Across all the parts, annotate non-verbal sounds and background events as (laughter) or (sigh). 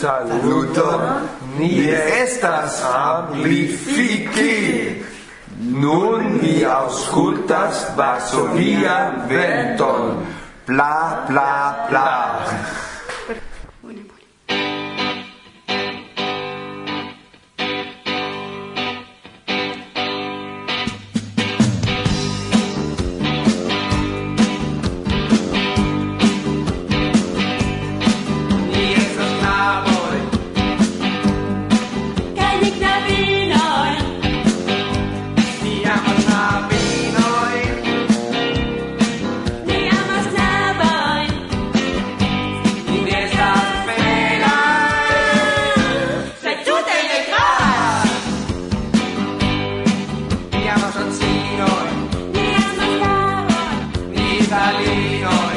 saluton ni estas amplifiki nun ni auscultas vasovian venton. Pla pla pla. we are.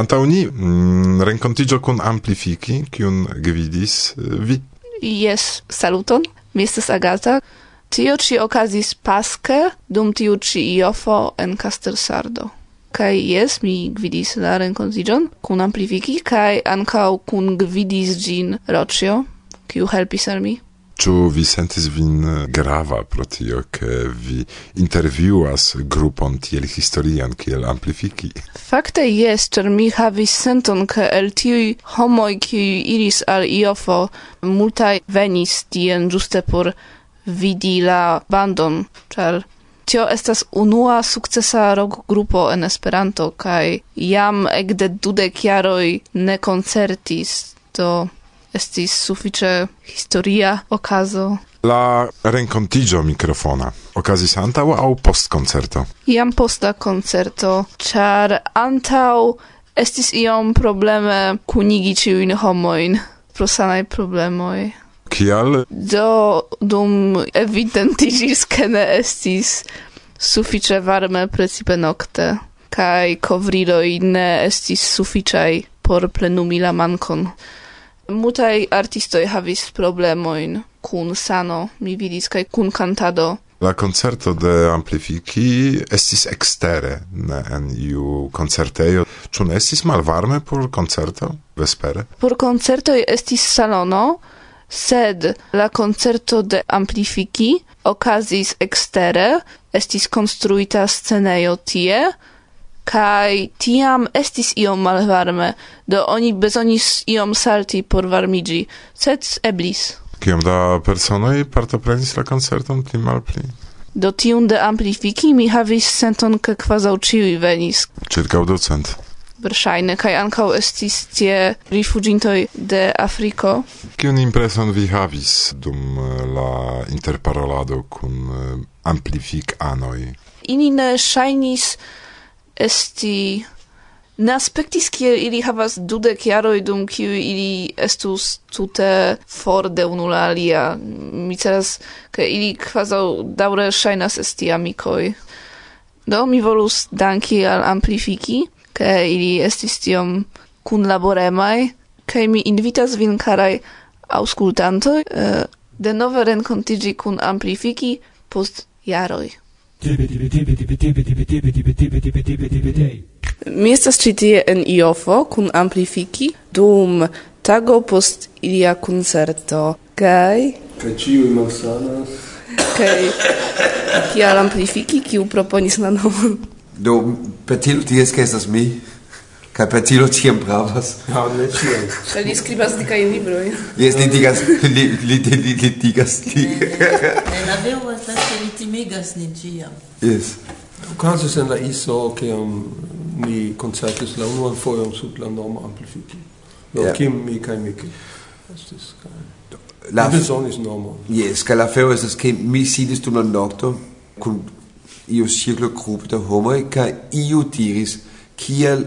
antauni mm, rencontigio con amplifici, cium gvidis eh, vi. Yes, saluton, mi estas Agata. Tio ci okazis paske dum tiu ci iofo en Castersardo. Kai yes, mi gvidis la rencontigion kun amplifiki kai ankaŭ kun gvidis gin Rocio, kiu helpis al mi. Ĉu vi sentis vin eh, grava pro tio, ke vi intervjuas grupon tiel historian kiel amplifiki? Fakte jes, ĉar mi havis senton, ke el tiuj homoj, kiuj iris al Iofo, multaj venis tien ĝuste por vidi la bandon, ĉar tio estas unua sukcesa rock grupo en Esperanto kaj jam ekde dudek jaroj ne koncertis, do estis suffice historia okazo. La rencontigio microfona okazis antau au post concerto? Iam posta concerto, char antau estis iom probleme kunigi ciuin homoin pro sanai problemoi. Kial? Do dum evidentigis che ne estis suffice varme precipe nocte, cae covriroi ne estis sufficai por plenumi la mancon multaj artistoj havis problemojn kun sano, mi vidis, kaj kun cantado. La concerto de Amplifiki estis extere, ne en iu concertejo. Ĉu ne estis malvarme por concerto vespere? Por concertoj estis salono, sed la concerto de Amplifiki okazis extere, estis konstruita scenejo tie, kai tiam estis iom malvarme, do oni bezonis iom salti por varmigi, sed eblis. Kiam da personoj partoprenis la koncerton pli malpli? Do tiun de amplifiki mi havis senton ke kvazaŭ ĉiuj venis. ĉirkaŭ docent. Verŝajne, kaj ankaŭ estis tie rifuĝintoj de Afriko. Kiun impreson vi havis dum eh, la interparolado kun eh, amplifik anoj? Ili ne ŝajnis esti ne aspektis kiel ili havas dudek jaroj dum kiu ili estus tute for de unu la alia. Mi celas, ke ili kvazaŭ daŭre ŝajnas esti amikoj. Do mi volus danki al amplifiki, ke ili estis tiom kunlaboremaj, kaj mi invitas vin karaj aŭskultantoj eh, denove renkontiĝi kun amplifiki post jaroj. Mi estas ĉi tie en Iofo kun Amplifiki dum tago post ilia koncerto kaj kaj ĉiuj malsanas kaj kial Amplifiki kiu proponis la nomon do petilo ties ke estas mi kaj petilo ĉiam pravas aŭ ne ĉiam kaj li skribas dikajn librojn jes li digas li li li digas li ne la vero estas ke li timigas nin ciam. Yes. Ocasis en la ISO ciam mi concertis la unuan foion sub la nomo amplifici. Do yeah. Kim, mi kaj Miki. Estis kaj... La besonis nomo. Yes, kaj la feo estas ke mi sidis dum la nocto, kun iu cirklo grupo de homoj kaj iu diris kiel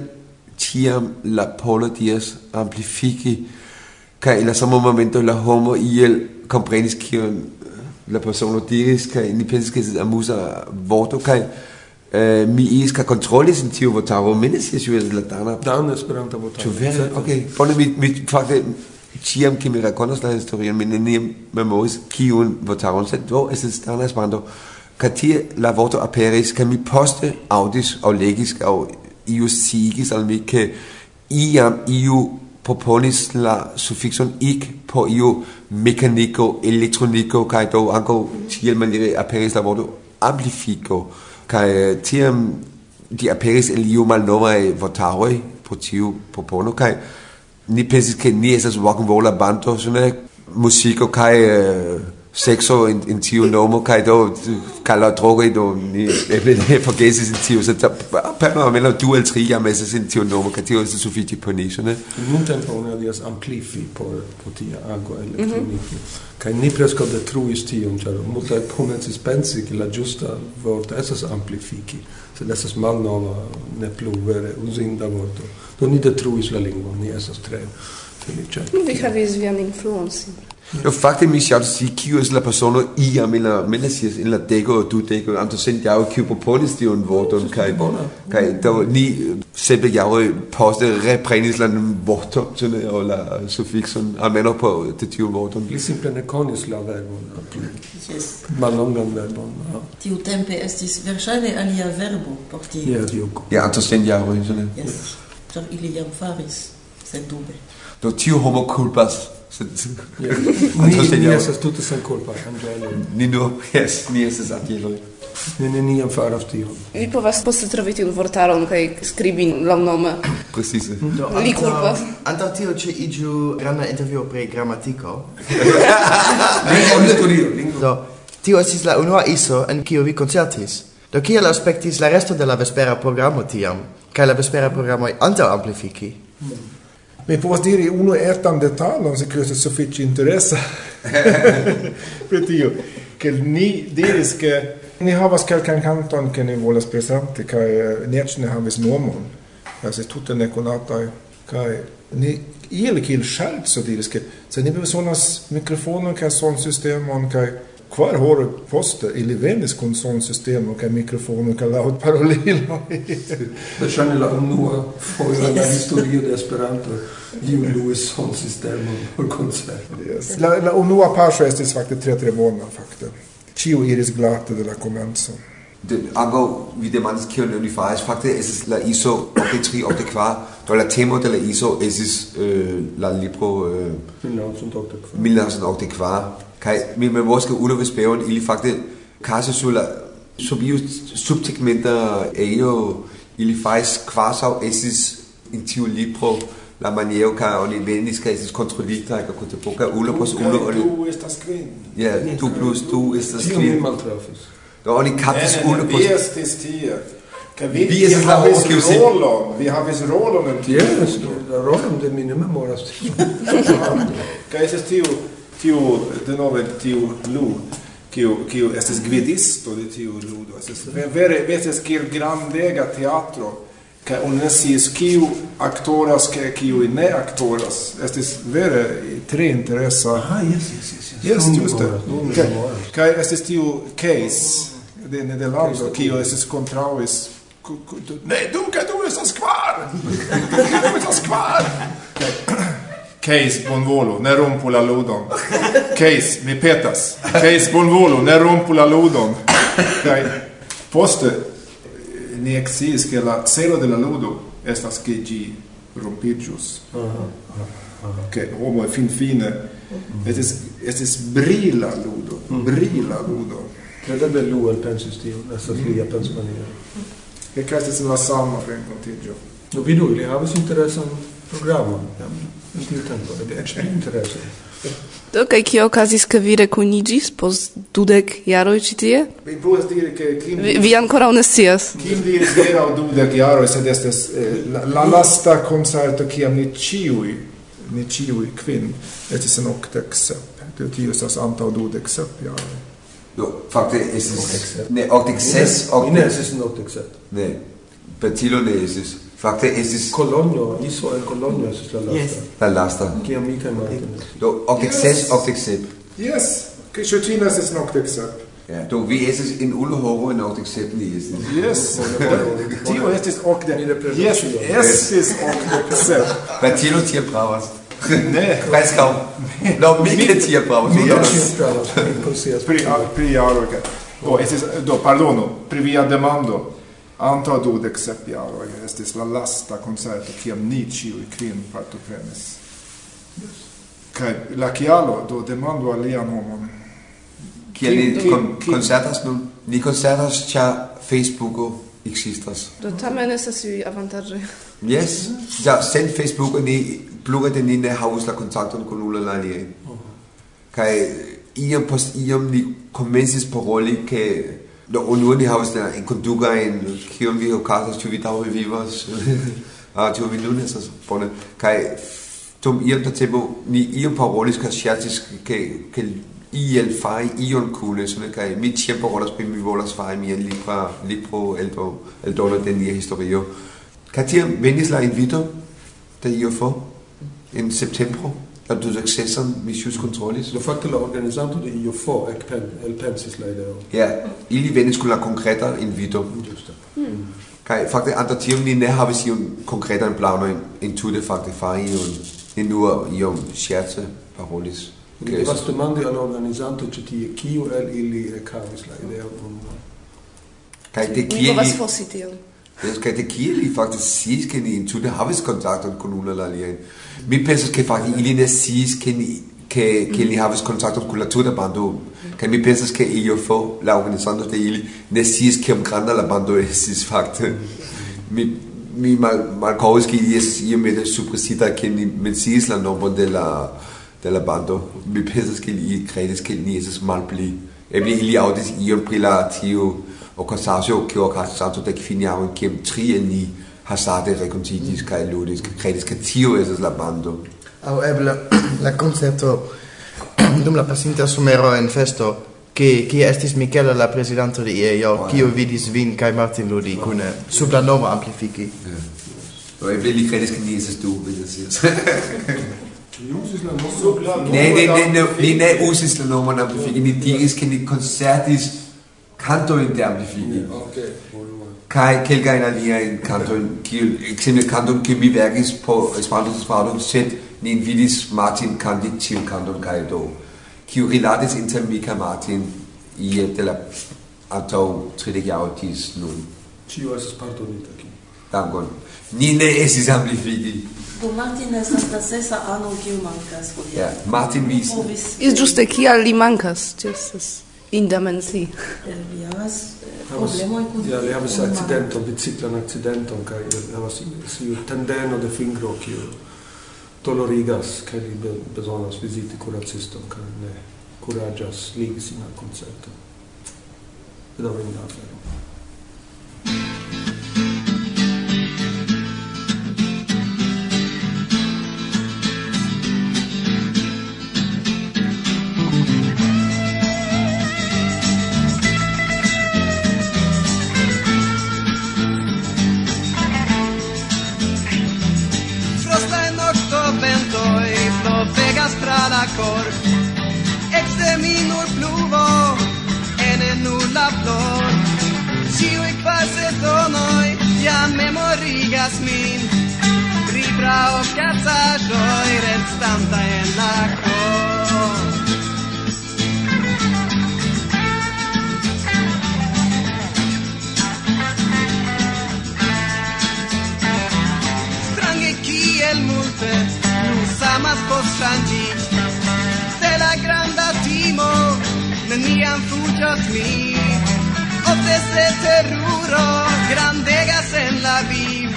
tiam la polo diras amplifiki kaj en la sama momento la homo iel komprenis kion la persono diris kai ni pensis ke estas amuza vorto kai eh, mi iska kontrolis en tiu votaro mi ne scias la dana dana Esperanta votaro ĉu vere? okej bone mi mi fakte ĉiam ke mi rakontas la historion mi neniam memoris kiun votaron sed do estas dana Esperanto kaj tie la vorto aperis kaj mi poste aŭdis aŭ legis aŭ iu sciigis al mi ke iam iu proponis la suffixon ik po io mekaniko, elektroniko, kaj do ankaŭ tiel maniere aperis la vorto amplifiko, kaj eh, tiam di aperis el iu malnovaj vortaroj pro tiu propono, kaj ni pensis ke ni estas rock'n'rolla bando, ĉu musiko, kaj... Uh, sexo in, in tiu nomo kaj do kaj la drogo do ni eble ne forgesis in tiu så per no almeno du el tri jam in tiu nomo kaj tio estas sufiĉe por ni ĉu ne nuntempe oni adias amplifi por por tia ago elektroniki. Kaj ni preskaŭ detruis tion ĉar multaj komencis pensi ke la ĝusta vorto estas amplifiki sed estas malnova ne plu vere uzinda vorto. Do ni detruis la lingvon ni estas tre feliĉaj. Vi havis vian influon simple Lo fact è mischiato sì chi è la persona ia me la me la si in la dego du dego am to sind ja che propolis di un voto un kai bona kai da ni se be ja poste eh, reprenis la un voto zu ne o la suffix un almeno po te tiu voto li simple ne conis la verbo yes ma longan verbo tiu tempe estis verŝajne alia verbo por tiu ja tiu ja anto sind ja ne yes. ĉar ili jam faris sendube do tiu homo culpas Ni, (laughs) ni estas tute sen culpa, Angelo. Ni do, yes, ni estas atiloj. Ni neniam faras tion. Vi povas poste trovi tiun vortaron kaj skribi longnome. Precise. Do, Li kulpas. Antaŭ tio ĉe iĝu granda intervjuo pri gramatiko. (laughs) Lingvo historio. Do, tio estis la unua iso en kiu vi koncertis. Do kiel aspektis la resto de la vespera programo tiam? Kaj la vespera programoj antaŭ amplifiki? Mm. Mi povas diri unu etan detalon, se kio estas sufiĉe interesa. (laughs) Pri tio, ke ni diris ke ni havas quelcan canton ke ni volas presenti, eh, ni eĉ ne havis nomon, estas tute ne kaj ni iel kiel scherzo diris ke se ni bezonas mikrofonon kaj son kaj kvar hore poste ili venis kun sonsystemo kaj mikrofono kaj laŭtparolilo. Verŝajne la unua fojo en la historio de Esperanto iu luis son sistemon por koncerto. Yes. La, la unua paŝo estis fakte tre tre bona fakte. Ĉiu iris glate de la komenco. de, ankaŭ vi demandis kion oni faris fakte estis la ISO 83 84 do la temo de la ISO estis uh, la libro uh, 1984. 1984 kaj mi me ke uno vespeon ili fakte kase sulla subius subtegmenter eio ili fais quasau esis in tiu libro la maniero ca oni venis ca esis kontrolita ca cunte poca ulo pos ulo oni tu estas kvin ja tu plus tu estas kvin do oni kaptis ulo pos vi estis tie ca vi vi er estis la hos kiu si vi havis rolon en tie la rolon de mi ne memoras ca estis tiu tiu denove tiu lu kiu kiu estis gvidisto de tiu ludo estis vere vetes kiel grandega teatro kaj oni ne sciis kiu aktoras kaj kiu ne aktoras estis vere tre interesa. Ah yes yes yes yes. Yes juste. kaj kaj estis tiu case de Nederlando kiu estis kontraŭis. Ne, dunque tu estas kvar! (laughs) Dunque tu estas kvar! Case, bonvolu, ne rompu la ludon. Case, mi petas. Case, bonvolu, ne rompu la ludon. Kai poste ni exis che la celo de la ludo estas che gi rompigius. Uh -huh. Okay, homo fin fine estis estis brila ludo, brila ludo. Credeble lu el pensis tio, estas lia pensmaniero. Che castis la sama frenkontigio. Do vidu, ili havis interesan programon. Do, kaj kio okazis, ke vi rekonigis pos dudek jaroj ĉi tie? Mi povas diri, ke kim... Vi, vi ankoraŭ ne scias. Kim vi hieraŭ dudek jaroj, sed estas eh, la, la lasta koncerto, kiam ni ĉiuj, ni ĉiuj kvin, estis en okdek sep. Do tio estas antaŭ dudek sep jaroj. Do, fakte estis... Ne, okdek ses... Ne, estis en okdek sep. Ne, pecilo ne estis. Fakte estis Kolonjo, iso el Kolonjo estis la lasta. Yes. La lasta. Kia mi kaj Martin. Do okdek ses, okdek sep. Yes, ke ĉu ĉi estas okdek sep. Ja, do vi estis in Ulhoro in okdek sep ni estis. Yes. Tio estis okdek. Yes, estis okdek sep. Batilo tie pravas. Ne, kaum. No, mi ke tie pravas. Mi tie pravas. (laughs) Pri pri Do estis do pardono, pri via demando. Antaŭ dudek sep jaroj estis la lasta koncerto kiam ni ĉiuj kvin partoprenis. Yes. Kaj la kialo do demando al lian homon. Kiel ni kon, koncertas nun? Ni koncertas ĉar Facebooko existas. Do tamen estas iuj avantaĝoj. Yes, ja sen Facebooko ni plurete ni ne havus la kontakton kun unu la aliaj. Oh. Kaj iam post iam ni komencis paroli ke do unue ni havas la enkondukajn kion vi okazas, ĉu vi daŭre vivas? (laughs) Uh, ah, ĉu vi nun estas bone? Kaj dum iam da tempo ni iam parolis kaj ŝercis ke ke iel fari ion kune, sone kaj mi ĉiam parolas pri mi volas fari mian libra libro eldo eldono de nia historio. Kaj tiam venis la invito de io for en septembro At du succesan misuse controlis? Do fakte la organizanto de io for ek pen el pensis la ideo. Ja, ili venis kun la konkreta invito. Juste. Mm. Kaj fakte antaŭ tiom ni ne havis iun konkretan planon entute fakte fari iun ni nur iom ŝerce parolis. Mi devas demandi al organizanto ĉi tie kiu el ili ekhavis la ideon. Kaj de kie ili... Mi povas fosi tion. Pensas que te kiel ili fakte sciis ke ni entute havis kontakton kun unu la aliajn. Mi pensas ke fakte ili ne sciis ke ni che che li havis kontakton kun la tuta bando kaj mi pensas ke io fo la organizanto de ili ne sciis kiom granda la bando (laughs) estis fakte. Mi mi mal malkaŭis ke ili estis iomete suppresita ke ni menciis la nombron de la de la bando. Mi pensas ke li kredis ke ni estis malpli. Eble ili aŭdis ion pri la tiu Og hva sa så kjør hva sa så det finne av en kjem tri en ni har sa det rekonsidisk og e lodisk kredisk og tio er det la bando. Og jeg vil la konserto dum la pasinta sumero en festo che che estis Michele la presidente di io io che io vidi Svin Kai e Martin lo dico (laughs) (laughs) ne su la nuova amplifichi Lo è belli credes che niente sto vedo sì Jungs ist la nostra Nee nee nee nee nee us ist la nuova amplifichi ni tigis che ni concertis koncertis kantojn de amplifiki. Okay. Kai kelkajn aliajn kantojn, kiel ekzemple kanton kiu mi verkis po Esperanto-Esperanto, sed ni invitis Martin kanti tiun kanton kaj do, kiu rilatis inter mi kaj Martin ie de la antaŭ tridek jaroj tis nun. Ĉio estas pardonita. ki. Dankon. Ni ne estis amplifiki. Do Martin estas la sesa ano kiu mankas Ja, hodiaŭ. Martin vi Povis Is ĝuste kial li mankas. Tio in Damensi. Vi havas problemoj kun Ja, li havas akcidento, biciklan akcidenton kaj havas siu tendeno de fingro kiu dolorigas kaj li bezonas viziti kuraciston kaj ne kuraĝas ligi sin al koncerto. Bedaŭrinda afero. tiel multe Nun samas postrangi se la granda timo Neniam fugios mi Ofte se teruro Grandegas en la vi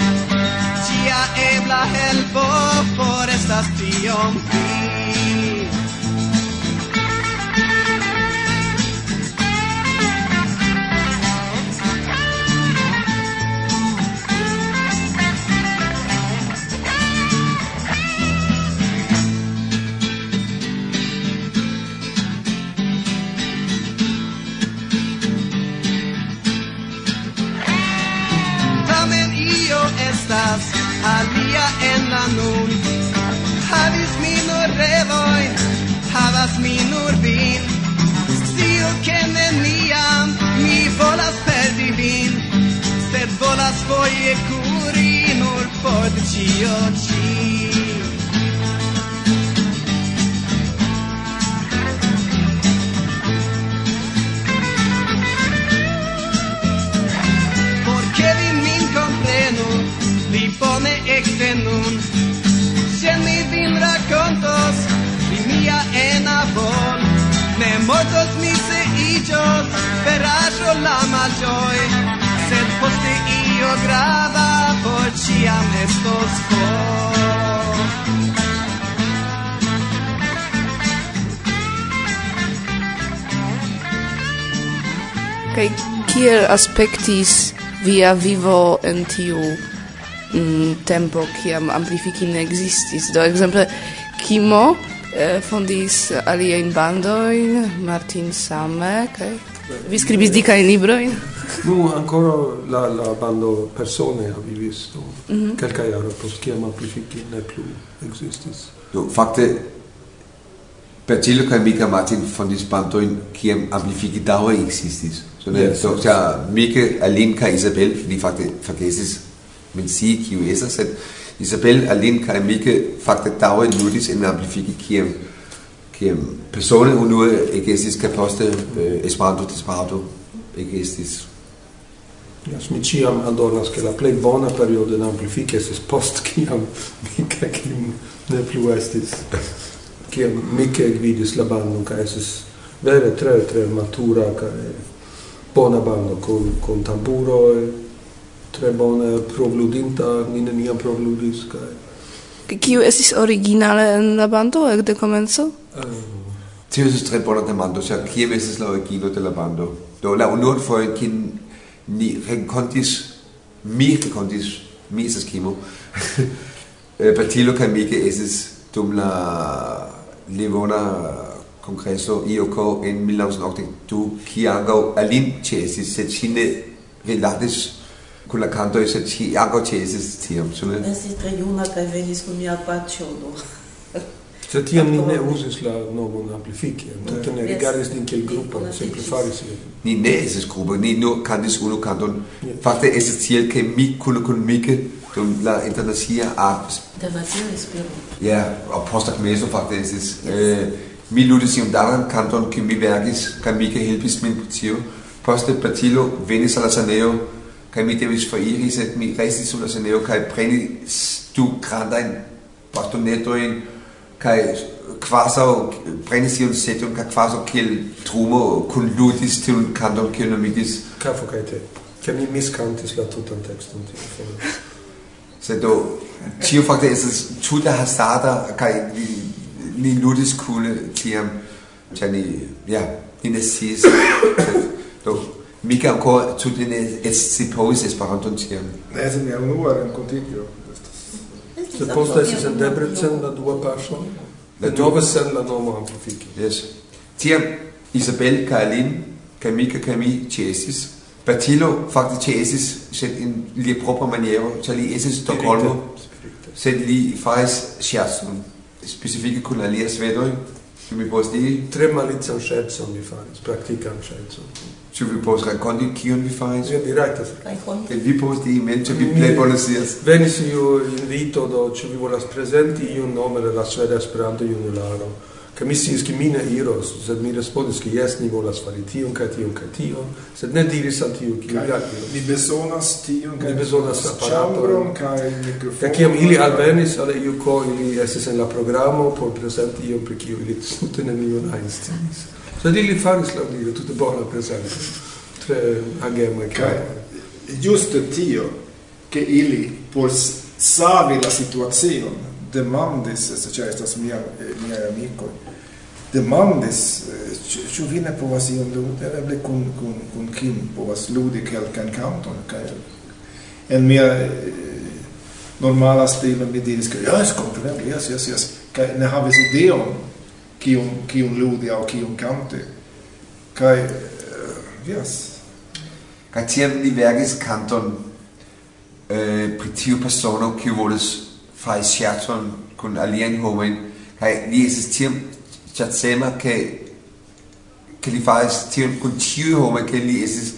Cia ebla helpo Por estas tiom pli estas alia en la nun. Havis mi nur revoin, havas mi nur vin. Scio che neniam mi volas perdi vin. Sed volas foie curi nur por de cio ci. feliĉon veraĵo la malĝoj sed poste io grava por ĉiam estos for kaj kiel aspektis via vivo en tiu mm, tempo kiam amplifiki ne existis? Do ekzemple kimo eh, fondis aliajn bandojn, Martin same, kaj scribis vi skribis dikajn librojn? Nu, ancora la, la bando persone havivis do, mm -hmm. kelkaj jaroj post kiam amplifiki ne plu existis Do, fakte, Percillo kaj Mika Martin fondis bandojn kiam amplifiki daŭre existis So, ne, yes, do, yes. Ja, Mika, Alinka Isabel, die fakte forgesis mencii kiu estas, sed Isabel Alin Karamike fakte tau en nudis en amplifiki kiem kiem persone un nu egestis ka poste uh, eh, esperanto disparato egestis Yes, mi ciam adornas che la plei bona periodo in amplifiki esis post kiam mica kiem ne plu estis kiam mica egvidis la bandum ca esis vere tre tre matura ca bona bando con, con tamburo e eh. tre bone provludinta, ni neniam provludis kaj Kiu estis originale en la bando ekde komenco? Tio estis tre bona demando, sia, kie estis la origino de la bando? Do la unuan fojon kin ni renkontis, mi renkontis, mi estas Kimo, (laughs) eh, Batilo kaj Mike estis dum la Livona Kongreso IOK en 1982, kie ankaŭ Alin ĉeestis, sed ŝi ne rilatis kun la canto e se ci ago cesis tiam ĉu ne estis tre juna kaj venis kun mia paĉulo (laughs) Se tiam ni ne usis la novon amplifiki, tute ne rigardis nin kiel grupon, simple faris Ni ne estis grupo, ni nur cantis unu canton. Fakte estis tiel, ke mi kune kun Mike dum la internacia apis. Da var espero. Ja, og postak meso fakte estis. Eh, mi ludis iom daran kanton ke mi vergis, kaj Mike helpis min pri tio. Poste Patilo venis al la kai mi devis foriri, sed mi restis sur la senejo kai prenis du grandajn bastonetoin, kai quasau prenis iun setum kai quaso kiel trumo kun ludis tiun kanton kiel nomitis kafo kaj te. Ke mi miscantis la tutan tekston tiu sed do tio fakte estas tuta hazarda kai ni, ni ludis kule, tiam. Ĉar ja ni ne sciis. Do mica ancora tutte ne scipolis Esperanton tiam. Ne, se ne unua renkontigio. Se posta estis en Debrecen la dua paŝo, denove sen la nomo amplifiki. Yes. Tiam Isabel kaj Alin kaj Mika kaj mi ĉeestis. Batilo fakte ĉeestis, sed en lia propra maniero, ĉar li estis Stokholmo, sed li faris ŝercon specifike kun aliaj svedoj, mi povas diri. Tre malican ŝercon mi faris, praktikan ŝercon. Ĉu vi povas rakonti kion vi faris? Vi rajtas rakonti. Kaj vi povas diri mem, ĉu vi plej bone scias? Venis iu invito do ĉu vi volas prezenti iun nome de la Sveda Esperanto Junularo. Kaj mi sciis ke mi ne iros, sed mi respondis ke jes, ni volas fari tion kaj tion kaj tion, sed ne diris al tiu kiu ja iros. Ni bezonas tion kaj ni bezonas aparaton kaj mikrofonon. Kaj kiam ili alvenis al iu ko ili estis en la programo por prezenti ion pri kiu ili tute nenion ajn sciis. So di li faris la vivo tutte bona presenza tre agema kai. Giusto tio che ili por savi la situazione demandis se c'è sta mia eh, mia amico demandis ci eh, viene po vasi un dovuto con con con kim po vas ludi che al can canto kai. En mia eh, normala stilo mi diris che ja es comprendo ja ja ja kai ne havis ideon qui un qui un ludi o qui un cante. Kai uh, eh, yes kai ti hab ni vergis canton eh uh, pritiu persona qui volus fai chaton kun alien homen. Kai ni es ti chat sema ke ke li fai ti kun tiu homen ke li es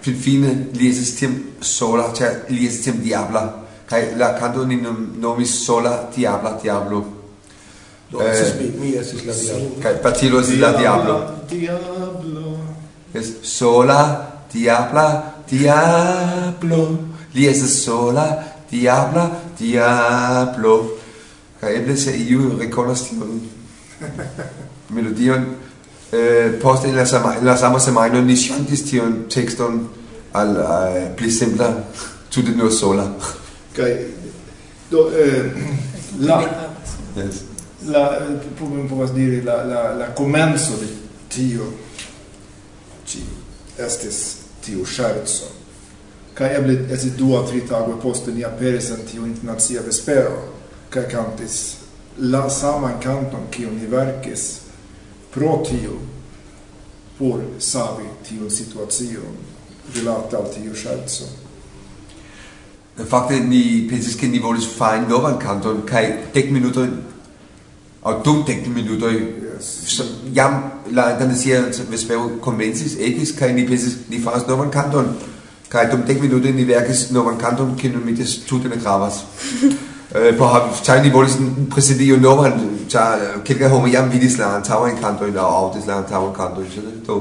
fin fine li es ti sola cha li es ti diabla. Kai la canton ni nomis sola diabla diablo, diablo. Do, eh, esis mi, mi esis la diablo. Kaj facilo esis la diablo. Diablo. Es sola, diabla, diablo. Li es sola, diabla, diablo. Kaj eble se iu rekonas tion (laughs) melodion eh, poste en la sama en la sama semajno ni ŝantis tion tekston al eh, pli simpla tute nur sola kaj do eh, la yes la problem povas diri la la la komenco de tio ci estis tiu scherzo kaj eble estis du aŭ tri tagoj poste ni aperis en tiu internacia vespero kaj kantis la saman kanton kiun ni verkis pro tio por savi tiun situacion rilate al tiu scherzo Fakte ni pensis ke ni volis fajn novan kanton kaj dek minutojn aŭ dum dek minutoj Yes. So, jam la internacia vespero convencis ekis kaj ni pensis ni faras novan kanton kaj dum dek minutoj ni verkis novan kanton kiun mi tes tute ne gravas. Eh, (laughs) por hav ĉar ni volis iun novan ĉar kelkaj homoj jam vidis la antaŭajn kantojn aŭ aŭdis la antaŭajn kantojn? Do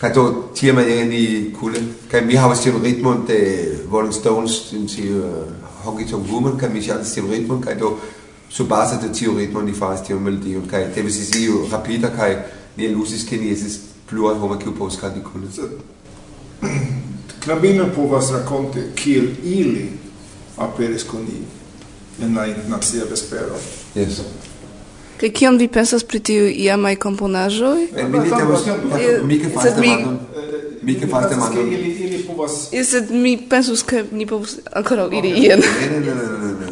kaj do tiamaniere ni kule kaj mi havas tiun ritmon de Rolling Stones tiu uh, Honky Tonk Woman kaj mi ŝatis tiun ritmon kaj do su base de tiu ritmo ni faris tion melodion kaj devis esti iu rapida kaj ni elusis ke ni estis pluraj homoj kiu povus kanti kune knabino povas rakonti kiel ili aperis kun ni en la internacia vespero yes. Kaj kion vi pensas pri tiu iamaj komponaĵoj? Eh, mi ne devas mi ke faras demandon. Eh, mi ke faras demandon. Ili povas. Sed mi pensus ke ni povus ankoraŭ iri ien. Ne ne ne ne ne.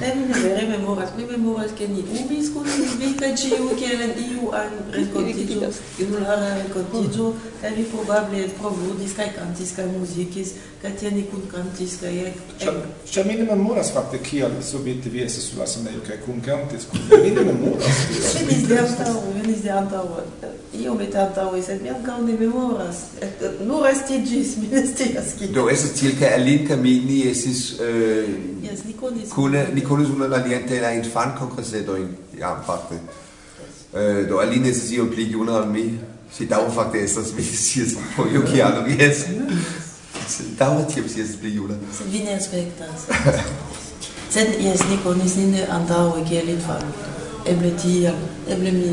Ne, mi ne vere memoras. Mi memoras ke ni ubis kun vi kaj ĉiu kiel iu an renkontiĝo, junulara renkontiĝo, kaj vi probable provudis kaj kantis kaj muzikis, kaj tie ni kun kantis ek... Ĉar mi ne memoras fakte kial subite vi estis sur la scenejo kaj kun. Mi ne memoras. Venis de antaŭ, venis de antaŭ iom et antaŭe, (laughs) sed mi ankaŭ ne memoras. Nur estiĝis, mi ne scias kiel. Do estas tiel ke Alin kaj mi ni estis uh, eh, yes, ni konis kune ni konis unu la alian en la infankongresedojn jam fakte. Uh, eh, do Alin estis iom pli juna ol mi. Si daŭre fakte estas mi scias po iu kialo vi estas. Daŭre tiam si estas pli juna. Sed vi ne aspektas. Sed jes, ni konis nin antaŭe kiel infano. Eble tiam, eble mi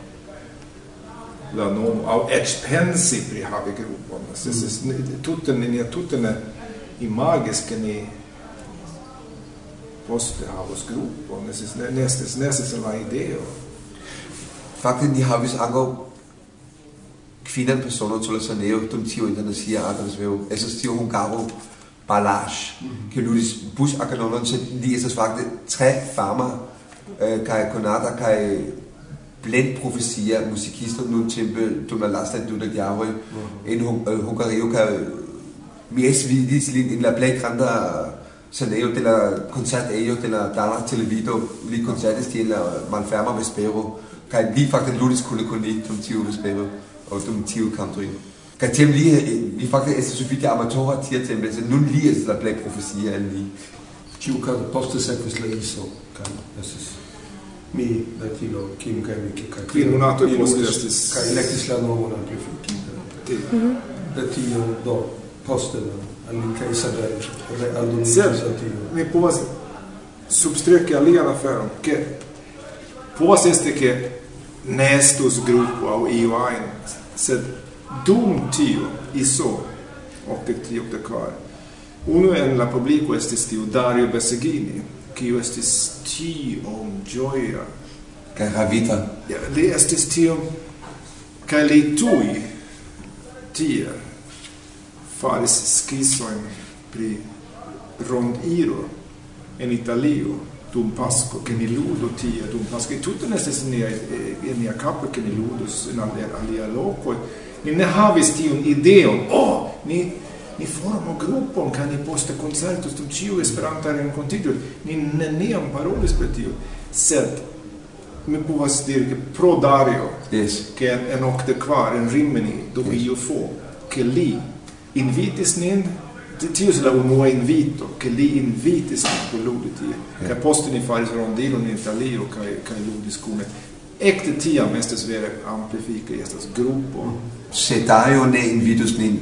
la nomo au ec pensi pri havi grupon. Es es mm. tutte ne tutte ne images che ne poste havos grupon. Es es nestes nestes la ideo. Fakte ni havis ankaŭ kvinan personon sur la scenejo dum tio internacia adresveo estas tio hungaro Balazs, mm. che -hmm. ki ludis bus akanonon, sed li estas fakte tre fama, eh, kai konata, kai blandt profetier, musikister, nun tempe, du med lasta, du der gjærøj, en hungario kan mest vidis lin en la plej granda scenario de la concert ejo de la dala televido, li concertes til la malferma vespero, kaj li faktisk ludis kunne kunne tum tio vespero, og tum tio country. Kaj tem li, li faktisk estes sufiĉe amatora tia tempe, se nun li estes la plej profesier el li. Ĉiu kaze poste sekvis la iso, kaj estes mi la kilo kim kaj mi kaj kvin monato in poste estis kaj elektis la novon anche fukita te da mhm. tio do poste la allin kaj saber re aldon tio. mi povas substreki alian aferon ke povas esti ke ne estus grupo aŭ iu ajn sed dum tio iso optik tri optik kvar unu en la publiko estis tiu Dario Besegini kiu estis tiom gioia. Kaj ravita. Ja, li estis tiom, kaj li tui tie faris skizoin pri rondiro en Italio dum Pasco, che ni ludo tie dum Pasco, e tutto nestes in nia, in nia capo, che ni ludus in alia loco, ni ne havis tiun ideon, oh, ni ni formo gruppon ca ni poste concertos dum ciu esperanta rencontigiu ni neniam parolis per tio sed mi povas dir che pro Dario Yes. che en, en octe kvar en Rimini do vi ju få che li invitis nin ti- tius la unua invito che li invitis nin ludi tie che poste ni faris rondilo in Italio kai ludis kune ekte tiam estes vere amplifike estas gruppo. Se Dario ne invitus nin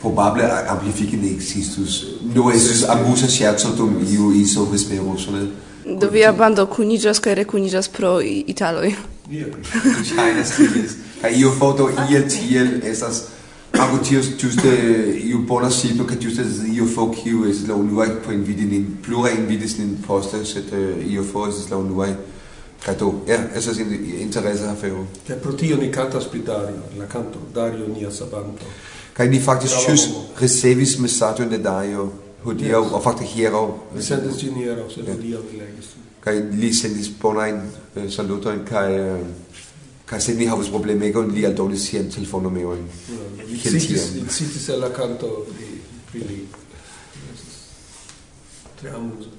probable amplifiki ne existus. Do estus abusa scherzo dum iu iso vespero sole. Do via bando kuniĝas kaj rekuniĝas pro italoj. Ja, ŝajnas ties. Kaj iu foto iel tiel estas Ago tio ĝuste iu bona cito ke ĝuste iu fo kiu estas la unuaj poenvidi nin plurajn vidis nin poste, sed eh, iu fo estas la unuaj Kaj to, eh, ja, estas interesa afero. Kaj pro tio ni kantas pri Dario, la canto Dario nia sabanto. Kaj ni faktis ĵus ricevis mesaĝon de Dio hodiaŭ, yes. aŭ fakte hieraŭ. Li sendis ĝin hieraŭ, sed hodiaŭ mi legis. Kaj li sendis bonajn uh, salutojn kaj eh, Kaj se ni havas problemegon, li aldonis sian telefonnumeron. Li citis el la canto pri li. Tre amuso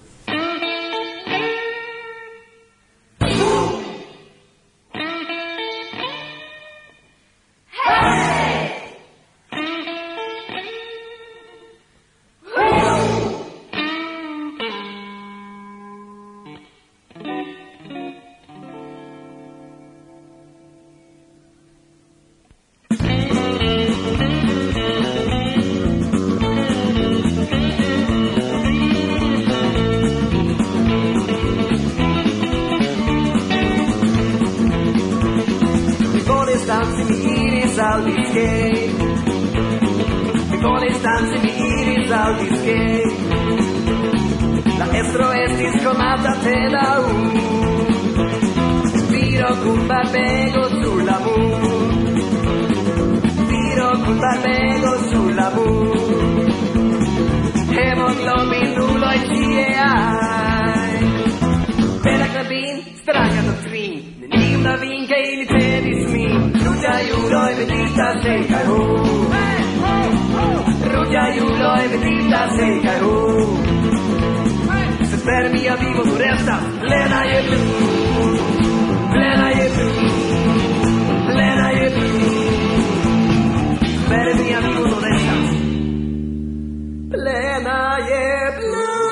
discomata te la un Viro con barbego sulla mu. Viro con barbego sulla mu. Hemoglobin nulo e GAI per la cabin stranga dottrin. Neniu la vin che ili tenis mi rugia iulo e vedita se caro rugia iulo e vedita se caro per mia vivo tu plena e blu plena e blu plena e blu per mia vivo tu plena e blu